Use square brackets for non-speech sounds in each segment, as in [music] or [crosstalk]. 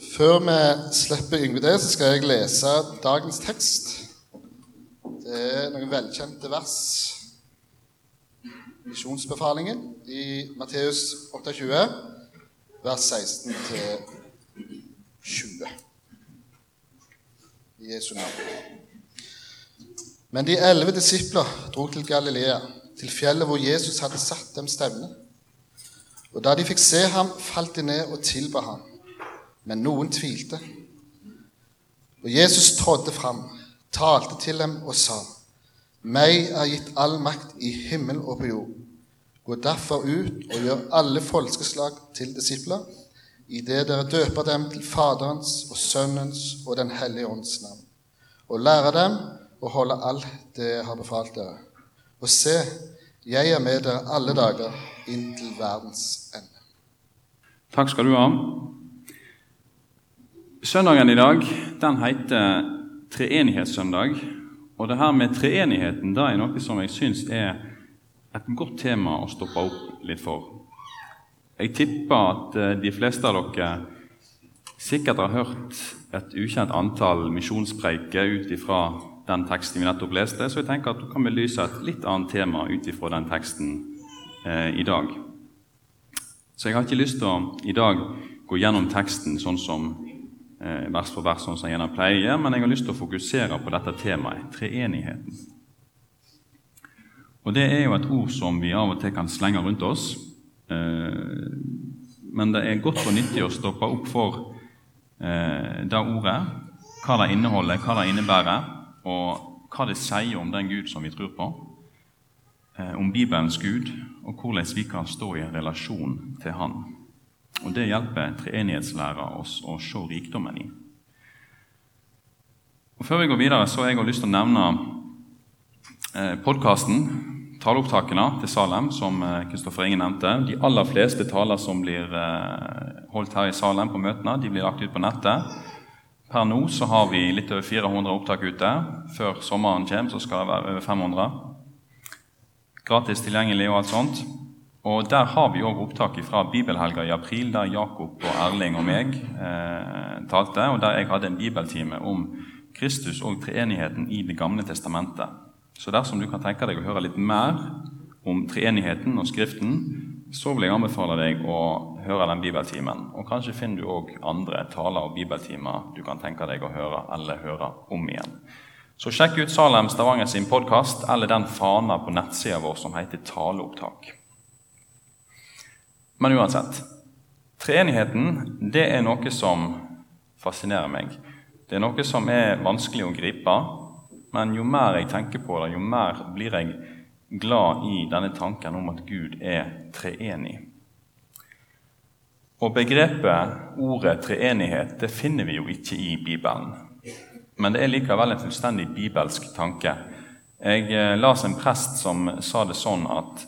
Før vi slipper Yngve det, så skal jeg lese dagens tekst. Det er noen velkjente vers. Misjonsbefalingen i Matteus 28, vers 16 20. I Jesu navn. Men de elleve disipler dro til Galilea, til fjellet hvor Jesus hadde satt dem stevne. Og da de fikk se ham, falt de ned og tilba ham men noen tvilte. Og Jesus trådte fram, talte til dem og sa:" Meg er gitt all makt i himmel og på jord. Gå derfor ut og gjør alle folkeslag til disipler, idet dere døper dem til Faderens og Sønnens og Den hellige ånds navn, og lærer dem å holde alt det jeg har befalt dere. Og se, jeg er med dere alle dager inntil verdens ende. Takk skal du ha. Søndagen i dag den heter treenighetssøndag. Og det her med treenigheten det er noe som jeg syns er et godt tema å stoppe opp litt for. Jeg tipper at eh, de fleste av dere sikkert har hørt et ukjent antall misjonspreiker ut ifra den teksten vi nettopp leste, så jeg tenker at du kan belyse et litt annet tema ut ifra den teksten eh, i dag. Så jeg har ikke lyst til å i dag gå gjennom teksten sånn som vers for vers, sånn som jeg gjerne pleier, men jeg har lyst til å fokusere på dette temaet, treenigheten. Og Det er jo et ord som vi av og til kan slenge rundt oss. Eh, men det er godt og nyttig å stoppe opp for eh, det ordet, hva det inneholder, hva det innebærer, og hva det sier om den Gud som vi tror på, om Bibelens Gud, og hvordan vi kan stå i en relasjon til Han. Og Det hjelper treenighetslæra oss å se rikdommen i. Og Før vi går videre, så har jeg lyst til å nevne eh, podkasten, taleopptakene til Salem, som Kristoffer Inge Ingen nevnte. De aller fleste taler som blir eh, holdt her i Salem på møtene, de blir lagt ut på nettet. Per nå så har vi litt over 400 opptak ute. Før sommeren kommer, så skal det være over 500. Gratis tilgjengelig og alt sånt. Og Der har vi òg opptak fra bibelhelga i april, der Jakob og Erling og meg eh, talte, og der jeg hadde en bibeltime om Kristus og treenigheten i Det gamle testamentet. Så dersom du kan tenke deg å høre litt mer om treenigheten og Skriften, så vil jeg anbefale deg å høre den bibeltimen. Og kanskje finner du òg andre taler og bibeltimer du kan tenke deg å høre eller høre om igjen. Så sjekk ut Salem Stavanger sin podkast eller den fana på nettsida vår som heter Taleopptak. Men uansett treenigheten det er noe som fascinerer meg. Det er noe som er vanskelig å gripe, men jo mer jeg tenker på det, jo mer blir jeg glad i denne tanken om at Gud er treenig. Og Begrepet, ordet treenighet, det finner vi jo ikke i Bibelen. Men det er likevel en fullstendig bibelsk tanke. Jeg eh, las en prest som sa det sånn at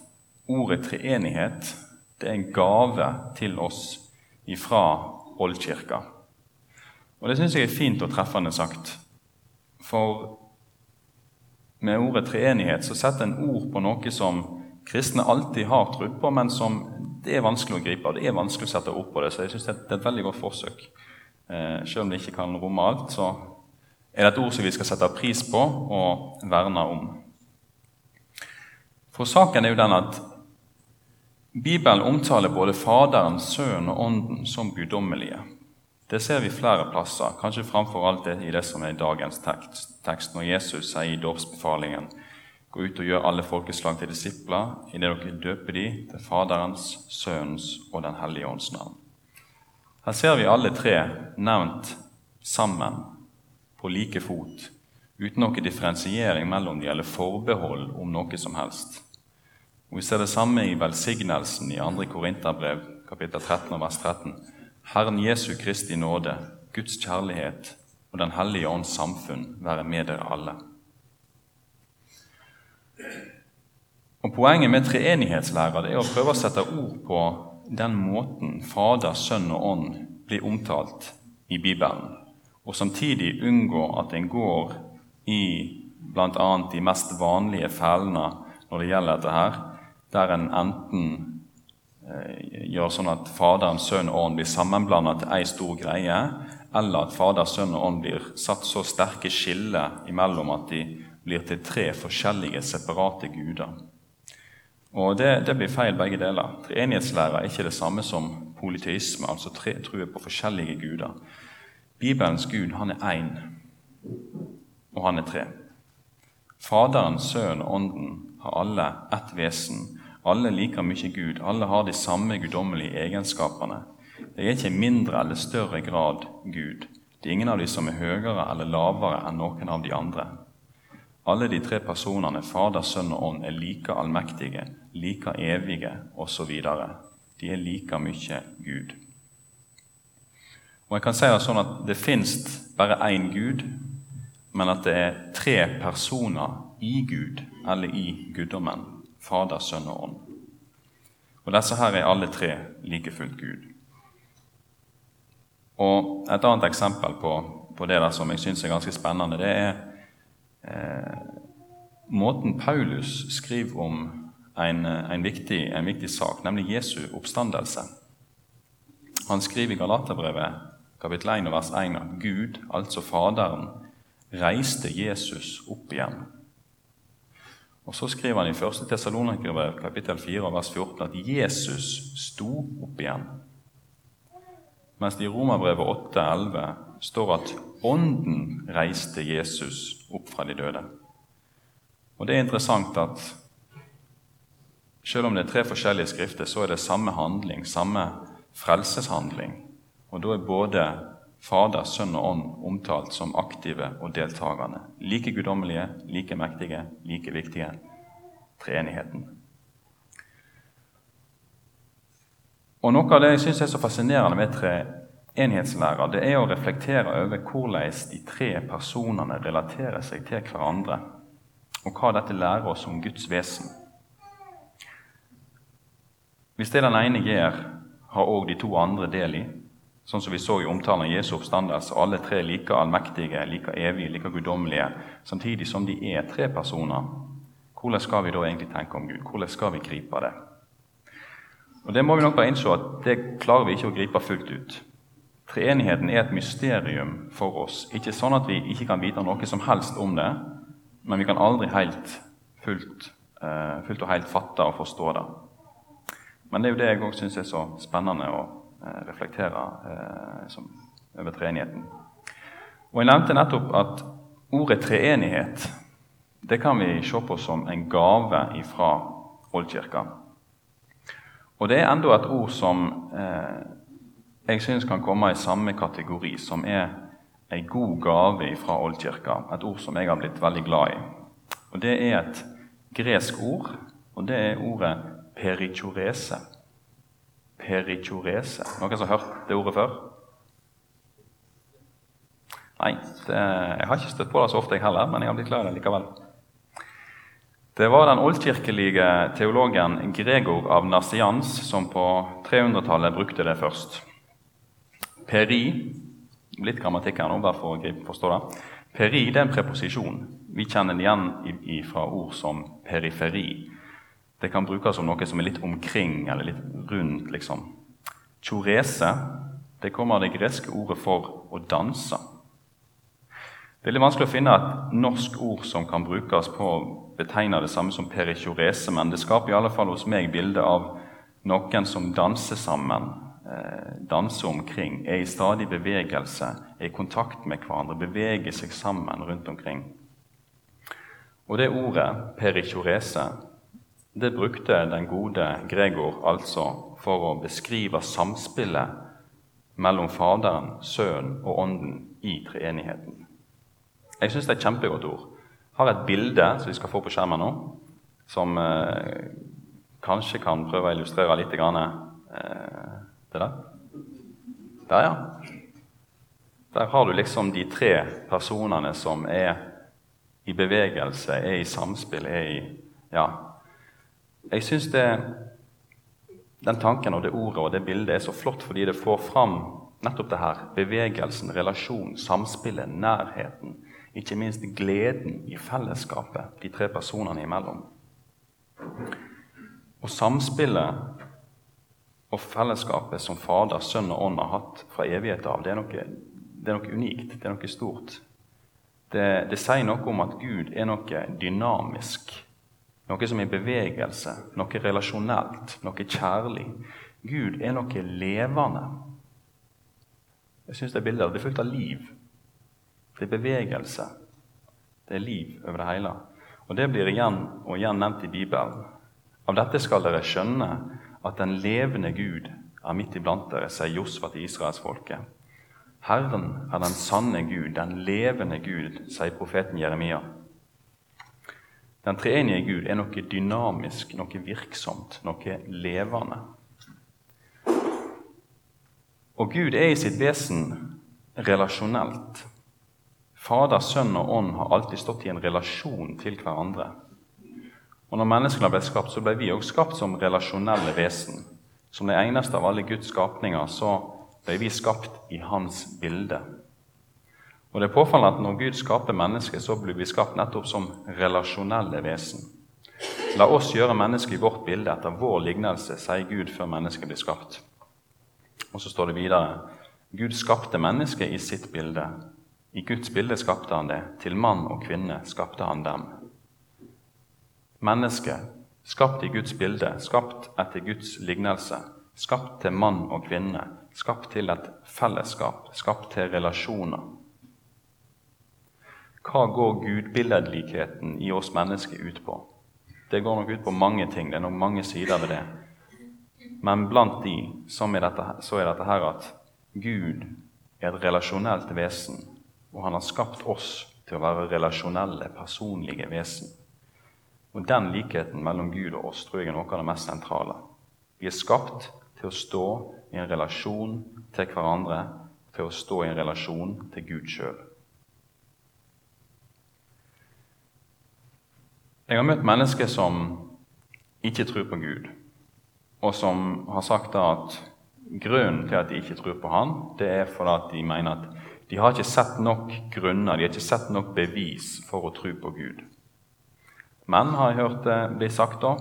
ordet treenighet det er en gave til oss ifra Oldkirka. Og Det syns jeg er fint og treffende sagt. For med ordet treenighet så setter en ord på noe som kristne alltid har tro på, men som det er vanskelig å gripe av. Det er vanskelig å sette ord på det, så jeg syns det er et veldig godt forsøk. Eh, selv om det ikke kan romme alt, så er det et ord som vi skal sette pris på og verne om. For saken er jo den at Bibelen omtaler både Faderen, Sønnen og Ånden som guddommelige. Det ser vi flere plasser, kanskje framfor alt i det som er dagens tekst, når Jesus sier i dåpsbefalingen Gå ut og gjør alle folkeslag til disipler, idet dere døper de til Faderens, Sønnens og Den hellige ånds navn. Her ser vi alle tre nevnt sammen, på like fot, uten noe differensiering mellom de eller forbehold om noe som helst. Og Vi ser det samme i velsignelsen i 2. Korinterbrev, kapittel 13, vers 13. Herren Jesu Kristi nåde, Guds kjærlighet og Den hellige ånds samfunn være med dere alle. Og Poenget med treenighetslæra er å prøve å sette ord på den måten Fader, Sønn og Ånd blir omtalt i Bibelen, og samtidig unngå at en går i bl.a. de mest vanlige fellene når det gjelder dette her, der en enten eh, gjør sånn at Faderen, Sønn og Ånd blir sammenblanda til ei stor greie, eller at Fader, Sønn og Ånd blir satt så sterke skiller imellom at de blir til tre forskjellige, separate guder. Og det, det blir feil, begge deler. Treenighetslære er ikke det samme som politisme, altså tre, truer på forskjellige guder. Bibelens Gud, han er én, og han er tre. Faderen, Sønnen og Ånden har alle ett vesen. Alle liker mye Gud. Alle har de samme guddommelige egenskapene. De er ikke i mindre eller større grad Gud. Det er ingen av de som er høyere eller lavere enn noen av de andre. Alle de tre personene, Fader, Sønn og Ånd, er like allmektige, like evige osv. De er like mye Gud. Og jeg kan si det sånn at det fins bare én Gud, men at det er tre personer i Gud, eller i guddommen. Fader, Sønn og Ånd. Og disse her er alle tre like fullt Gud. Og Et annet eksempel på, på det der som jeg syns er ganske spennende, det er eh, måten Paulus skriver om en, en, viktig, en viktig sak, nemlig Jesu oppstandelse. Han skriver i Galaterbrevet kapittel 1 vers 1 at Gud, altså Faderen, reiste Jesus opp igjen. Og Så skriver han i 1. Tessalonikerbrev kapittel 4 vers 14 at Jesus sto opp igjen. Mens det i Romerbrevet 8,11 står at Ånden reiste Jesus opp fra de døde. Og Det er interessant at selv om det er tre forskjellige skrifter, så er det samme handling, samme frelseshandling. Og da er både Fader, Sønn og Ånd omtalt som aktive og deltakende. Like guddommelige, like mektige, like viktige. Treenigheten. Og Noe av det jeg syns er så fascinerende med treenighetslæra, det er å reflektere over hvordan de tre personene relaterer seg til hverandre, og hva dette lærer oss om Guds vesen. Hvis det den ene gjør, har òg de to andre del i, Sånn som vi så i omtalen av Jesu oppstandelse. Alle tre like allmektige, like evige, like guddommelige, samtidig som de er tre personer. Hvordan skal vi da egentlig tenke om Gud? Hvordan skal vi gripe det? Og Det må vi nok bare innse at det klarer vi ikke å gripe fullt ut. Treenigheten er et mysterium for oss. Ikke sånn at vi ikke kan vite noe som helst om det, men vi kan aldri helt fullt, uh, fullt og helt fatte og forstå det. Men det er jo det jeg òg syns er så spennende. og Eh, reflektere eh, som, over treenigheten. Og Jeg nevnte nettopp at ordet treenighet det kan vi se på som en gave fra Oldkirka. Og det er enda et ord som eh, jeg syns kan komme i samme kategori, som er en god gave fra Oldkirka. Et ord som jeg har blitt veldig glad i. Og Det er et gresk ord, og det er ordet perichorese perichorese. Noen som har hørt det ordet før? Nei, det, jeg har ikke støtt på det så ofte, jeg heller, men jeg har blitt glad i det likevel. Det var den oldkirkelige teologen Gregor av Nassians som på 300-tallet brukte det først. Peri Litt grammatikk her nå, bare for å forstå det. Peri det er en preposisjon. Vi kjenner det igjen fra ord som periferi. Det kan brukes som noe som er litt omkring eller litt rundt. liksom. Chorese det kommer av det greske ordet for å danse. Det er litt vanskelig å finne et norsk ord som kan brukes på å betegne det samme som perichorese, men det skaper i alle fall hos meg bildet av noen som danser sammen, eh, danser omkring, er i stadig bevegelse, er i kontakt med hverandre, beveger seg sammen rundt omkring. Og det ordet, perichorese, det brukte den gode Gregor altså for å beskrive samspillet mellom Faderen, Sønnen og Ånden i treenigheten. Jeg syns det er et kjempegodt ord. Jeg har et bilde som vi skal få på skjermen nå, som eh, kanskje kan prøve å illustrere litt grann, eh, det der. Der, ja. Der har du liksom de tre personene som er i bevegelse, er i samspill, er i ja, jeg syns den tanken og det ordet og det bildet er så flott fordi det får fram nettopp det her. Bevegelsen, relasjonen, samspillet, nærheten. Ikke minst gleden i fellesskapet de tre personene imellom. Og samspillet og fellesskapet som Fader, Sønn og Ånd har hatt fra evighet av, det er noe, det er noe unikt, det er noe stort. Det, det, sier noe om at Gud er noe dynamisk, noe som er i bevegelse, noe relasjonelt, noe kjærlig. Gud er noe levende. Jeg syns det er bilder. Det er fullt av liv. Det er bevegelse. Det er liv over det hele. Og Det blir igjen og igjen nevnt i Bibelen. Av dette skal dere skjønne at den levende Gud er midt iblant dere, sier Josfa til israelsfolket. Herren er den sanne Gud, den levende Gud, sier profeten Jeremia. Den treenige Gud er noe dynamisk, noe virksomt, noe levende. Og Gud er i sitt vesen relasjonelt. Fader, Sønn og Ånd har alltid stått i en relasjon til hverandre. Og når menneskene ble skapt, så ble vi også skapt som relasjonelle vesen. Som det eneste av alle Guds skapninger så ble vi skapt i Hans bilde. Og det er påfallende at Når Gud skaper mennesket, så blir vi skapt nettopp som relasjonelle vesen. La oss gjøre mennesket i vårt bilde etter vår lignelse, sier Gud før mennesket blir skapt. Og så står det videre Gud skapte mennesket i sitt bilde. I Guds bilde skapte han det. Til mann og kvinne skapte han dem. Mennesket, skapt i Guds bilde, skapt etter Guds lignelse, skapt til mann og kvinne, skapt til et fellesskap, skapt til relasjoner. Hva går gudbilledlikheten i oss mennesker ut på? Det går nok ut på mange ting. Det er nok mange sider ved det. Men blant de er dette, så er dette her at Gud er et relasjonelt vesen, og han har skapt oss til å være relasjonelle, personlige vesen. Og Den likheten mellom Gud og oss tror jeg er noe av det mest sentrale. Vi er skapt til å stå i en relasjon til hverandre, til å stå i en relasjon til Gud sjøl. Jeg har møtt mennesker som ikke tror på Gud, og som har sagt at grunnen til at de ikke tror på Han, det er fordi de mener at de har ikke sett nok grunner, de har ikke sett nok bevis for å tro på Gud. Men har jeg hørt det bli sagt da,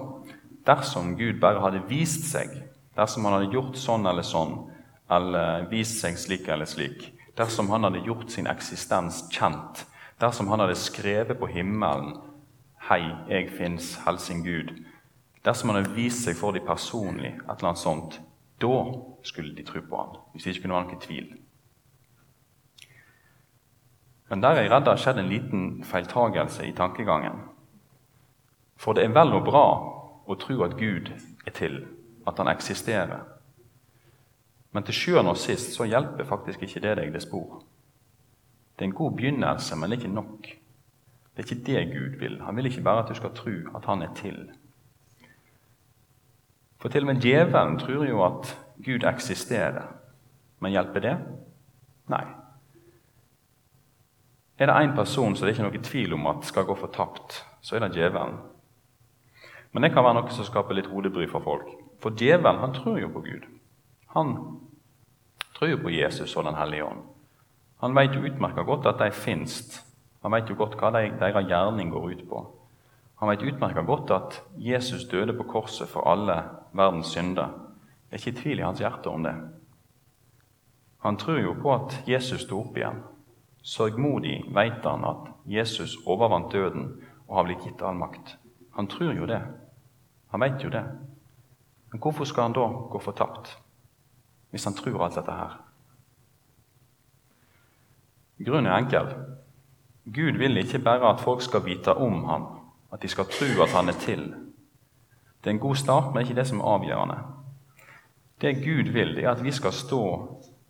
dersom Gud bare hadde vist seg dersom han hadde gjort sånn eller sånn, eller vist seg slik eller slik, dersom han hadde gjort sin eksistens kjent, dersom han hadde skrevet på himmelen 'Hei, jeg fins, helsing Gud', dersom han hadde vist seg for dem personlig, et eller annet sånt, da skulle de tro på han, hvis det ikke kunne være noen tvil. Men der er jeg redd det har skjedd en liten feiltagelse i tankegangen. For det er vel og bra å tro at Gud er til, at han eksisterer. Men til sjuende og sist så hjelper faktisk ikke det deg det spor. Det er en god begynnelse, men ikke nok. Det er ikke det Gud vil. Han vil ikke bare at du skal tro at han er til. For til og med djevelen tror jo at Gud eksisterer. Men hjelper det? Nei. Er det én person som det ikke er noe tvil om at skal gå fortapt, så er det djevelen. Men det kan være noe som skaper litt hodebry for folk. For djevelen han tror jo på Gud. Han tror jo på Jesus og Den hellige ånd. Han vet jo utmerka godt at de finnes. Han vet jo godt hva deres gjerning går ut på. Han vet utmerka godt at Jesus døde på korset for alle verdens synder. Det er ikke tvil i hans hjerte om det. Han tror jo på at Jesus sto opp igjen. Sørgmodig vet han at Jesus overvant døden og har blitt gitt all makt. Han tror jo det. Han vet jo det. Men hvorfor skal han da gå fortapt, hvis han tror alt dette her? Grunnen er enkel. Gud vil ikke bare at folk skal vite om ham, at de skal tro at han er til. Det er en god start, men ikke det som er avgjørende. Det Gud vil, det er at vi skal stå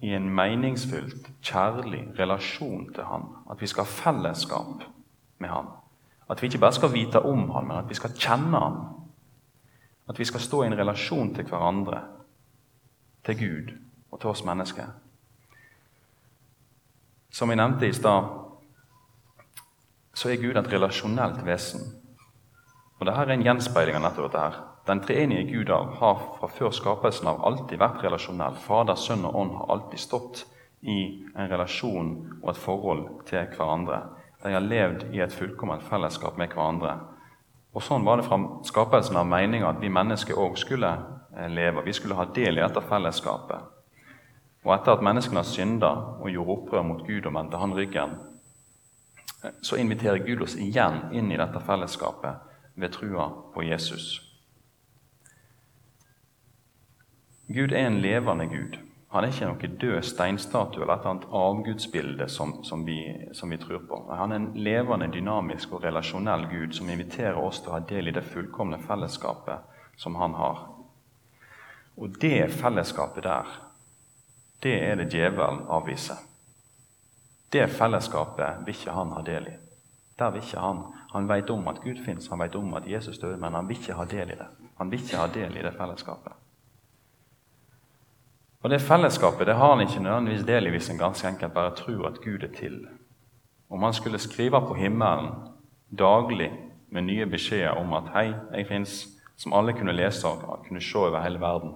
i en meningsfylt, kjærlig relasjon til ham. At vi skal ha fellesskap med ham. At vi ikke bare skal vite om ham, men at vi skal kjenne ham. At vi skal stå i en relasjon til hverandre, til Gud og til oss mennesker. Som jeg nevnte i stad, så er Gud et relasjonelt vesen. Og Dette er en gjenspeiling av nettopp dette. her. Den treenige Gud har fra før skapelsen av alltid vært relasjonell. Fader, Sønn og Ånd har alltid stått i en relasjon og et forhold til hverandre. De har levd i et fullkomment fellesskap med hverandre og Sånn var det fra skapelsen av meninga at vi mennesker òg skulle eh, leve. Vi skulle ha del i dette fellesskapet. Og etter at menneskene synda og gjorde opprør mot Gud og vendte han ryggen, så inviterer Gud oss igjen inn i dette fellesskapet ved trua på Jesus. Gud er en levende Gud. Han er ikke noen død steinstatue eller et annet avgudsbilde som, som, vi, som, vi, tror på. Han er en levende, dynamisk og relasjonell Gud som inviterer oss til å ha del i det fullkomne fellesskapet som han har. Og det fellesskapet der, det er det djevelen avviser. Det fellesskapet vil ikke han ha del i. Der vil ikke Han Han vet om at Gud fins, han vet om at Jesus døde, men han vil ikke ha del i det. Han vil ikke ha del i det fellesskapet. Og Det fellesskapet det har han ikke nødvendigvis del i hvis en ganske enkelt bare tror at Gud er til. Om han skulle skrive på himmelen daglig med nye beskjeder om at 'hei, jeg fins', som alle kunne lese og kunne se over hele verden,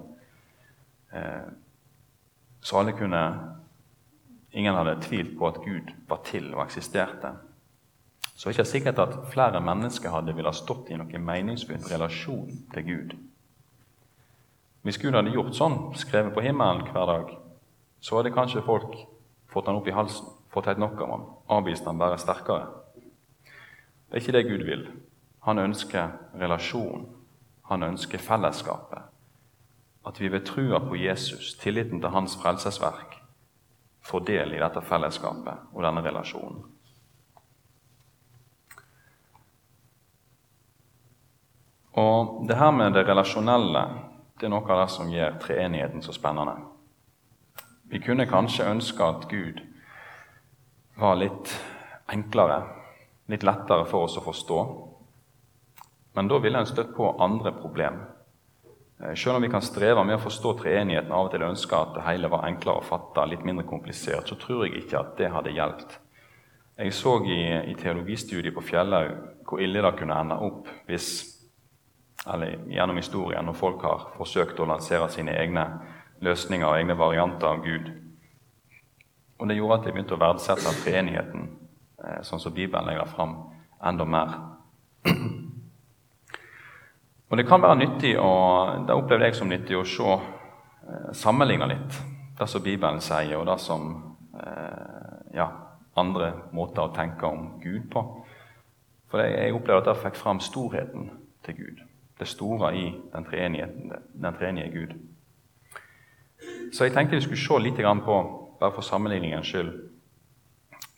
eh, så alle kunne Ingen hadde tvilt på at Gud var til og eksisterte. Så er det ikke sikkert at flere mennesker hadde ville stått i noen meningsfull relasjon til Gud. Hvis Gud hadde gjort sånn, skrevet på himmelen hver dag, så hadde kanskje folk fått han opp i halsen, fått helt nok av ham, avvist han bare sterkere. Det er ikke det Gud vil. Han ønsker relasjon. Han ønsker fellesskapet. At vi ved trua på Jesus, tilliten til hans frelsesverk, får del i dette fellesskapet og denne relasjonen. Og det her med det relasjonelle det er noe av det som gjør treenigheten så spennende. Vi kunne kanskje ønske at Gud var litt enklere, litt lettere for oss å forstå. Men da ville en støtt på andre problem. Eh, selv om vi kan streve med å forstå treenigheten av og til ønske at det hele var enklere å fatte, litt mindre komplisert, så tror jeg ikke at det hadde hjulpet. Jeg så i, i teologistudiet på Fjellhaug hvor ille det kunne ende opp hvis eller gjennom historien, når folk har forsøkt å lansere sine egne løsninger og egne varianter av Gud. Og Det gjorde at jeg begynte å verdsette treenigheten, eh, sånn som Bibelen legger fram, enda mer. [clears throat] Og Det kan være nyttig, og det opplevde jeg som nyttig, å se, eh, sammenligne litt det som Bibelen sier, og det som eh, ja, andre måter å tenke om Gud på. For jeg opplevde at det fikk fram storheten til Gud det store i den treenige Gud. Så jeg tenkte vi skulle se litt på, bare for sammenligningens skyld,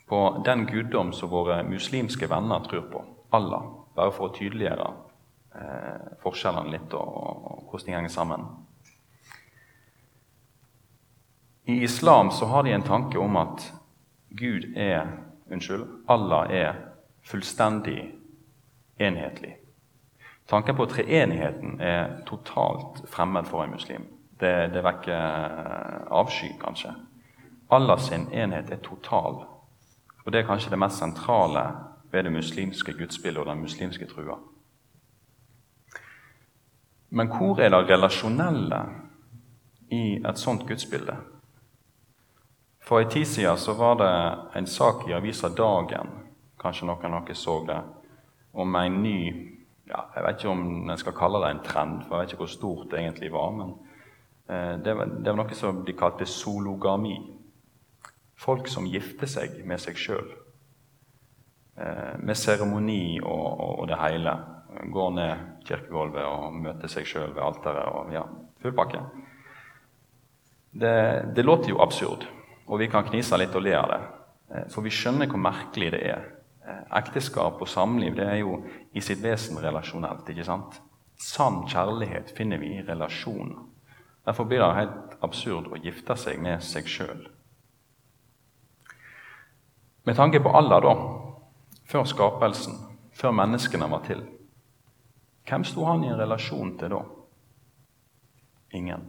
på den guddom som våre muslimske venner tror på, Allah, bare for å tydeliggjøre eh, forskjellene litt og, og, hvordan de henger sammen. I islam så har de en tanke om at Gud er Unnskyld, Allah er fullstendig enhetlig. Tanken på treenigheten er totalt fremmed for en muslim. Det, det vekker avsky, kanskje. Allah sin enhet er total. Og det er kanskje det mest sentrale ved det muslimske gudsbildet og den muslimske trua. Men hvor er det relasjonelle i et sånt gudsbilde? For en tid siden så var det en sak i avisa Dagen, kanskje noen av dere så det, om en ny ja, Jeg vet ikke om en skal kalle det en trend, for jeg vet ikke hvor stort det egentlig var. Men eh, det, var, det, var, noe som de kalte sologami. Folk som gifter seg med seg sjøl. Eh, med seremoni og, og, og, det hele. Går ned kirkegulvet og møter seg sjøl ved alteret og ja, full pakke. Det, det låter jo absurd, og vi kan knise litt og le av det. Eh, for vi skjønner hvor merkelig det er Eh, ekteskap og samliv det er jo i sitt vesen relasjonelt. ikke sant? Sann kjærlighet finner vi i relasjoner. Derfor blir det helt absurd å gifte seg med seg sjøl. Med tanke på alder, da, før skapelsen, før menneskene var til, hvem sto han i en relasjon til da? Ingen.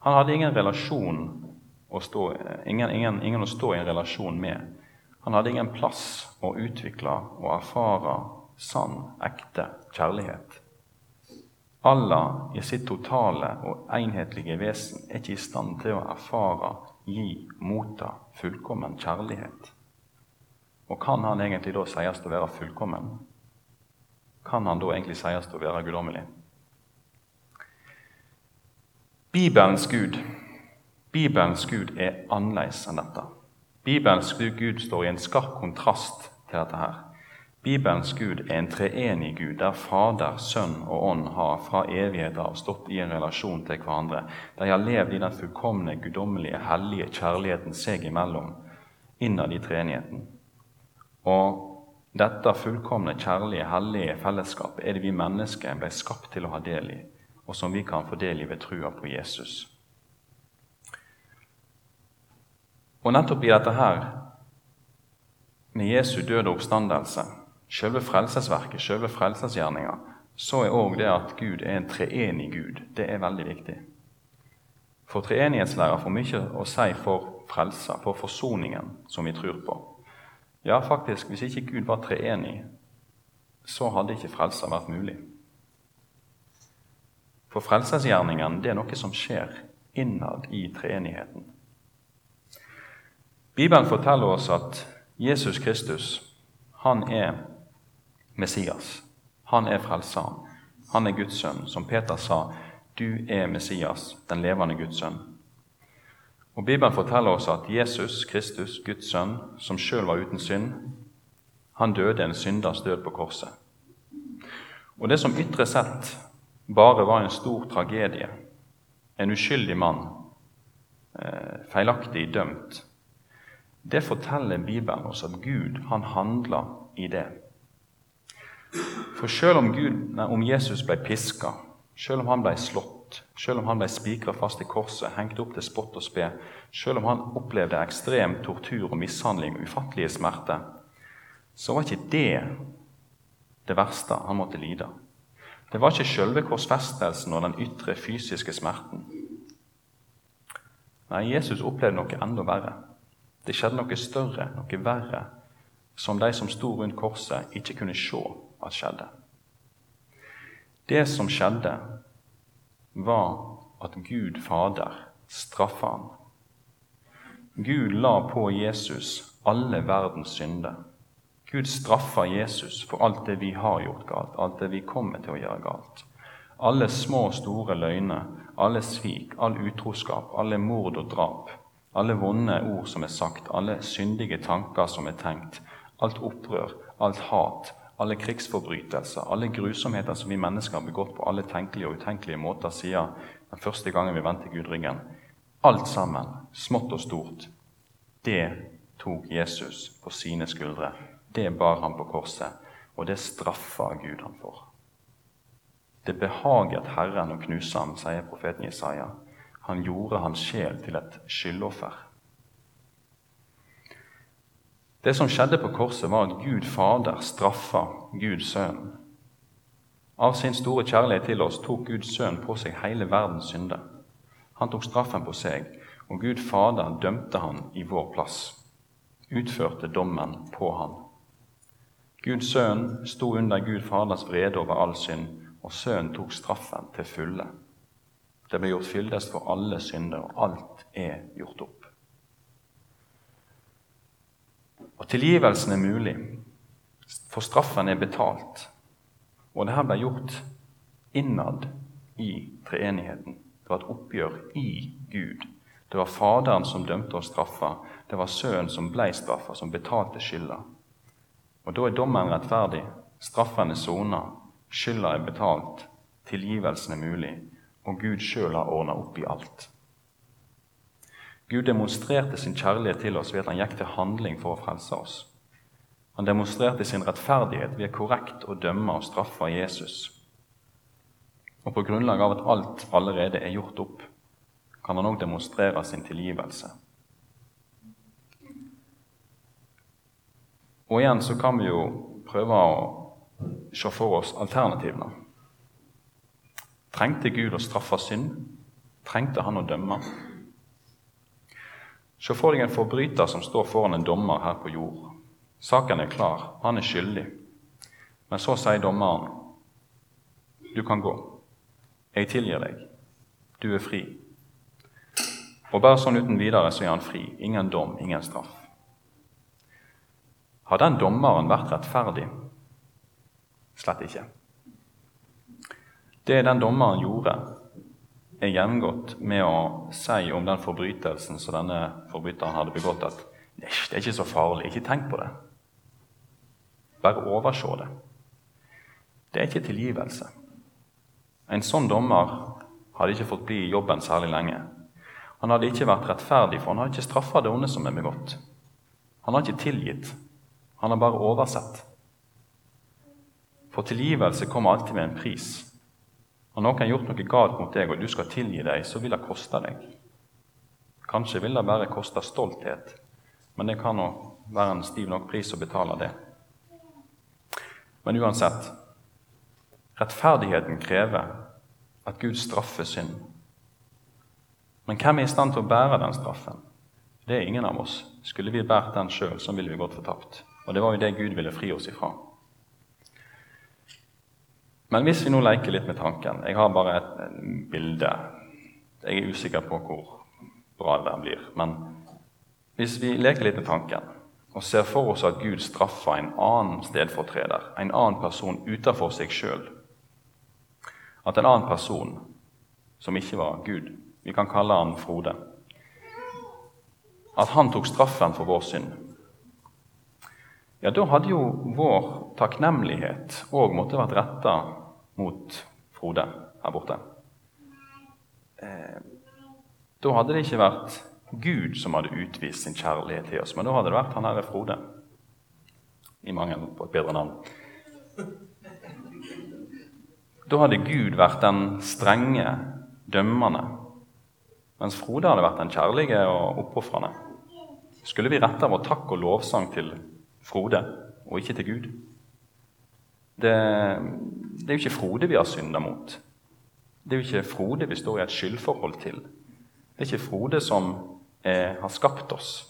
Han hadde ingen relasjon å stå, ingen, ingen, ingen å stå i en relasjon med. Han hadde ingen plass å utvikle og erfare sann, ekte kjærlighet. Allah i sitt totale og enhetlige vesen er ikke i stand til å erfare, gi, motta fullkommen kjærlighet. Og kan han egentlig da sies å være fullkommen? Kan han da egentlig sies å være guddommelig? Bibelens Gud Bibelens Gud er annerledes enn dette. Bibelens Gud står i en skarp kontrast til dette. her. Bibelens Gud er en treenig Gud, der Fader, Sønn og Ånd har fra evighet av stått i en relasjon til hverandre. De har levd i den fullkomne, guddommelige, hellige kjærligheten seg imellom, innad i treenigheten. Og dette fullkomne, kjærlige, hellige fellesskapet er det vi mennesker ble skapt til å ha del i, og som vi kan få del i ved trua på Jesus. Og nettopp i dette her, med Jesu døde oppstandelse, selve frelsesverket, selve frelsesgjerninga, så er òg det at Gud er en treenig Gud, det er veldig viktig. For treenighetslæra får mye å si for frelsa, for forsoningen som vi tror på. Ja, faktisk, hvis ikke Gud var treenig, så hadde ikke frelsa vært mulig. For frelsesgjerningen det er noe som skjer innad i treenigheten. Bibelen forteller oss at Jesus Kristus, han er Messias. Han er frelseren. Han er Guds sønn. Som Peter sa, du er Messias, den levende Guds sønn. Og Bibelen forteller oss at Jesus Kristus, Guds sønn, som sjøl var uten synd, han døde en synders død på korset. Og det som ytre sett bare var en stor tragedie, en uskyldig mann, eh, feilaktig dømt, det forteller Bibelen oss at Gud han handler i det. For selv om, om Jesus ble piska, selv om han ble slått, selv om han ble spikra fast i korset, hengt opp til spott og spe, selv om han opplevde ekstrem tortur og mishandling og ufattelige smerter, så var ikke det det verste han måtte lide. Det var ikke selve korsfestelsen og den ytre fysiske smerten. Nei, Jesus opplevde noe enda verre. Det skjedde noe større, noe verre, som de som sto rundt korset, ikke kunne se at skjedde. Det som skjedde, var at Gud Fader straffa han. Gud la på Jesus alle verdens synder. Gud straffa Jesus for alt det vi har gjort galt, alt det vi kommer til å gjøre galt. Alle små og store løgner, alle svik, all utroskap, alle mord og drap. Alle vonde ord som er sagt, alle syndige tanker som er tenkt, alt opprør, alt hat, alle krigsforbrytelser, alle grusomheter som vi mennesker har begått på alle tenkelige og utenkelige måter siden den første gangen vi vendte Gud ryggen. Alt sammen, smått og stort, det tok Jesus på sine skuldre. Det bar han på korset, og det straffa Gud han for. Det behaget Herren å knuse ham, sier profeten Jesaja. Han gjorde hans sjel til et skyldoffer. Det som skjedde på korset, var at Gud Fader straffa Gud Sønn. Av sin store kjærlighet til oss tok Gud Sønn på seg hele verdens synder. Han tok straffen på seg, og Gud Fader dømte han i vår plass. Utførte dommen på han. Gud Sønn sto under Gud Faders vrede over all synd, og Sønnen tok straffen til fulle. Det ble gjort fyldest for alle synder, og alt er gjort opp. Og tilgivelsen er mulig, for straffen er betalt. Og det her ble gjort innad i treenigheten. Det var et oppgjør i Gud. Det var Faderen som dømte og straffa. Det var Sønnen som ble straffa, som betalte skylda. Og da er dommen rettferdig. Straffen er sona. Skylda er betalt. Tilgivelsen er mulig og Gud sjøl har ordna opp i alt. Gud demonstrerte sin kjærlighet til oss ved at han gikk til handling for å frelse oss. Han demonstrerte sin rettferdighet ved korrekt å dømme og straffe Jesus. Og på grunnlag av at alt allerede er gjort opp, kan han òg demonstrere sin tilgivelse. Og igjen så kan vi jo prøve å se for oss alternativene. Trengte Gud å straffe synd? Trengte han å dømme? Se for deg en forbryter som står foran en dommer her på jord. Saken er klar, han er skyldig. Men så sier dommeren, 'Du kan gå. Jeg tilgir deg. Du er fri.' Og bare sånn uten videre så er han fri. Ingen dom, ingen straff. Har den dommeren vært rettferdig? Slett ikke. Det den dommeren gjorde, er gjengått med å si om den forbrytelsen som denne forbryteren hadde begått, at det er ikke så farlig, ikke tenk på det. Bare overse det. Det er ikke tilgivelse. En sånn dommer hadde ikke fått bli i jobben særlig lenge. Han hadde ikke vært rettferdig, for han har ikke straffa det onde som er begått. Han har ikke tilgitt, han har bare oversett. For tilgivelse kommer alltid med en pris. Har noen gjort noe galt mot deg, og du skal tilgi deg, så vil det koste deg. Kanskje vil det bare koste stolthet, men det kan nå være en stiv nok pris å betale det. Men uansett rettferdigheten krever at Gud straffer synd. Men hvem er i stand til å bære den straffen? Det er ingen av oss. Skulle vi båret den sjøl, så ville vi gått fortapt. Og det var jo det Gud ville fri oss ifra. Men hvis vi nå leker litt med tanken Jeg har bare et bilde. Jeg er usikker på hvor bra det blir. Men hvis vi leker litt med tanken og ser for oss at Gud straffer en annen stedfortreder, en annen person utenfor seg sjøl At en annen person, som ikke var Gud, vi kan kalle han Frode At han tok straffen for vår synd ja, da hadde jo vår takknemlighet òg måtte vært retta mot Frode her borte. Eh, da hadde det ikke vært Gud som hadde utvist sin kjærlighet til oss, men da hadde det vært han herre Frode. I mangel på et bedre navn. Da hadde Gud vært den strenge, dømmende, mens Frode hadde vært den kjærlige og oppofrende. Skulle vi rette vår takk og lovsang til Frode og ikke til Gud? Det, det er jo ikke Frode vi har synda mot. Det er jo ikke Frode vi står i et skyldforhold til. Det er ikke Frode som eh, har skapt oss.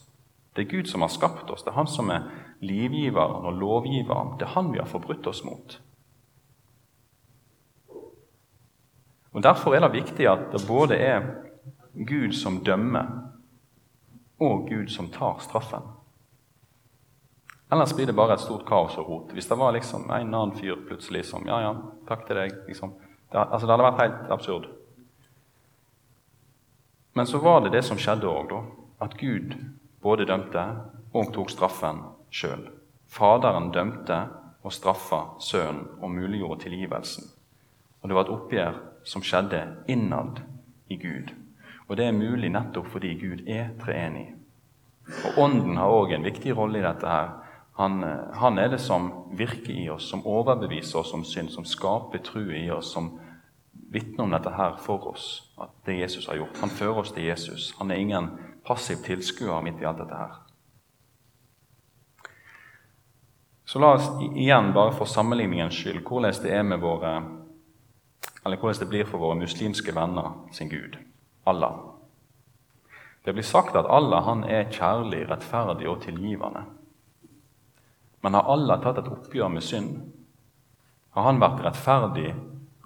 Det er Gud som har skapt oss. Det er Han som er livgiveren og lovgiveren. Det er Han vi har forbrutt oss mot. Og Derfor er det viktig at det både er Gud som dømmer, og Gud som tar straffen. Ellers blir det bare et stort kaos og rot. Hvis det var liksom en annen fyr plutselig som Ja, ja, takk til deg. Liksom. Det, altså, det hadde vært helt absurd. Men så var det det som skjedde òg, da. At Gud både dømte og tok straffen sjøl. Faderen dømte og straffa sønnen og muliggjorde tilgivelsen. Og det var et oppgjør som skjedde innad i Gud. Og det er mulig nettopp fordi Gud er treenig. Og Ånden har òg en viktig rolle i dette her. Han, eh, han, er det som virker i oss, som overbeviser oss om synd, som skaper tro i oss, som vitner om dette her for oss, at det Jesus har gjort. Han fører oss til Jesus. Han er ingen passiv tilskuer midt i alt dette her. Så la oss igjen, bare for sammenligningens skyld, hvordan det våre hvordan det blir for våre muslimske venner sin Gud, Allah. Det blir sagt at Allah han er kjærlig, rettferdig og tilgivende. Men har Allah tatt et oppgjør med synd? Har han vært rettferdig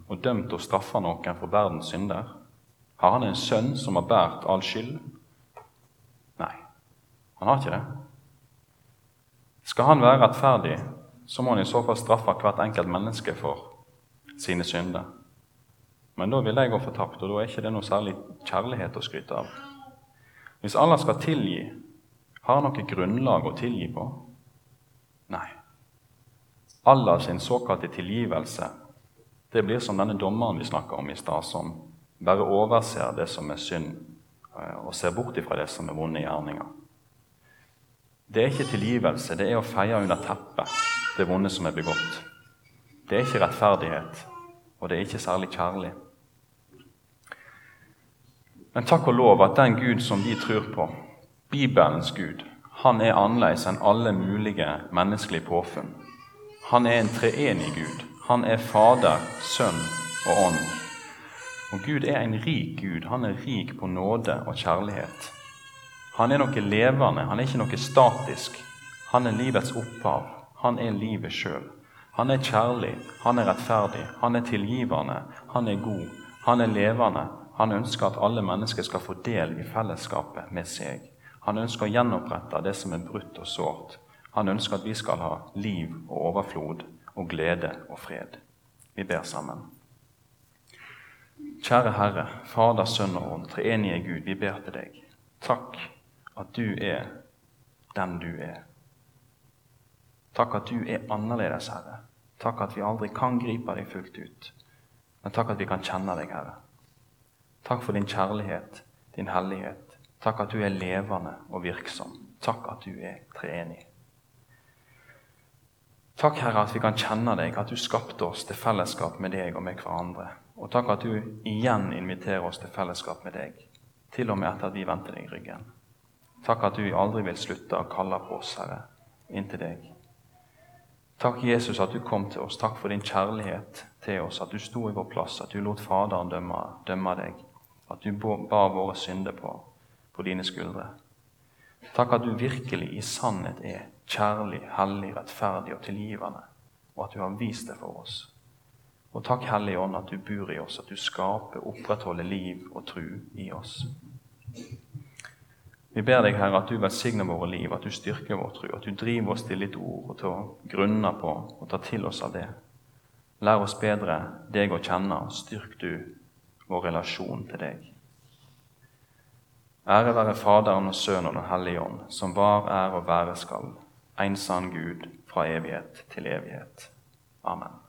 og dømt og straffa noen for verdens synder? Har han en sønn som har båret all skyld? Nei, han har ikke det. Skal han være rettferdig, så må han i så fall straffe hvert enkelt menneske for sine synder. Men da vil jeg gå fortapt, og da er ikke det noe særlig kjærlighet å skryte av. Hvis Allah skal tilgi, har han noe grunnlag å tilgi på? Nei. Allah sin såkalte tilgivelse det blir som denne dommeren vi snakka om i stad, som bare overser det som er synd, eh, og ser bort ifra det som er vonde gjerninger. Det er ikke tilgivelse, det er å feie under teppet det vonde som er begått. Det er ikke rettferdighet, og det er ikke særlig kjærlig. Men takk og lov at den Gud som vi tror på, Bibelens Gud, han er annerledes enn alle mulige menneskelige påfunn. Han er en treenig Gud. Han er Fader, Sønn og Ånd. Og Gud er en rik Gud. Han er rik på nåde og kjærlighet. Han er noe levende, han er ikke noe statisk. Han er livets opphav. Han er livet sjøl. Han er kjærlig, han er rettferdig, han er tilgivende, han er god, han er levende. Han ønsker at alle mennesker skal få del i fellesskapet med seg. Han ønsker å gjenopprette det som er brutt og sårt. Han ønsker at vi skal ha liv og overflod og glede og fred. Vi ber sammen. Kjære Herre, Fader, Sønn og Ånd, treenige Gud, vi ber til deg. Takk at du er den du er. Takk at du er annerledes, Herre. Takk at vi aldri kan gripe deg fullt ut. Men takk at vi kan kjenne deg, Herre. Takk for din kjærlighet, din hellighet. Takk at du er levende og virksom. Takk at du er treenig. Takk, Herre, at vi kan kjenne deg, at du skapte oss til fellesskap med deg og med hverandre. Og takk at du igjen inviterer oss til fellesskap med deg, til og med etter at vi vendte deg ryggen. Takk at du aldri vil slutte å kalle på oss, Herre, inntil deg. Takk, Jesus, at du kom til oss. Takk for din kjærlighet til oss, at du sto i vår plass, at du lot Faderen dømme, dømme deg, at du bar våre synder på, på dine skuldre. Takk at du virkelig i sannhet er kjærlig, hellig, rettferdig og tilgivende, og at du har vist det for oss. Og takk, Hellige Ånd, at du bor i oss, at du skaper, opprettholder liv og tru i oss. Vi ber deg, Herre, at du velsigner våre liv, at du styrker vår tro, at du driver oss til ditt ord og til å grunne på og ta til oss av det. Lær oss bedre deg å kjenne, styrk du vår relasjon til deg. Ære være Faderen og Sønnen og hellige ånd, som var, er og være skal, en sann Gud fra evighet til evighet. Amen.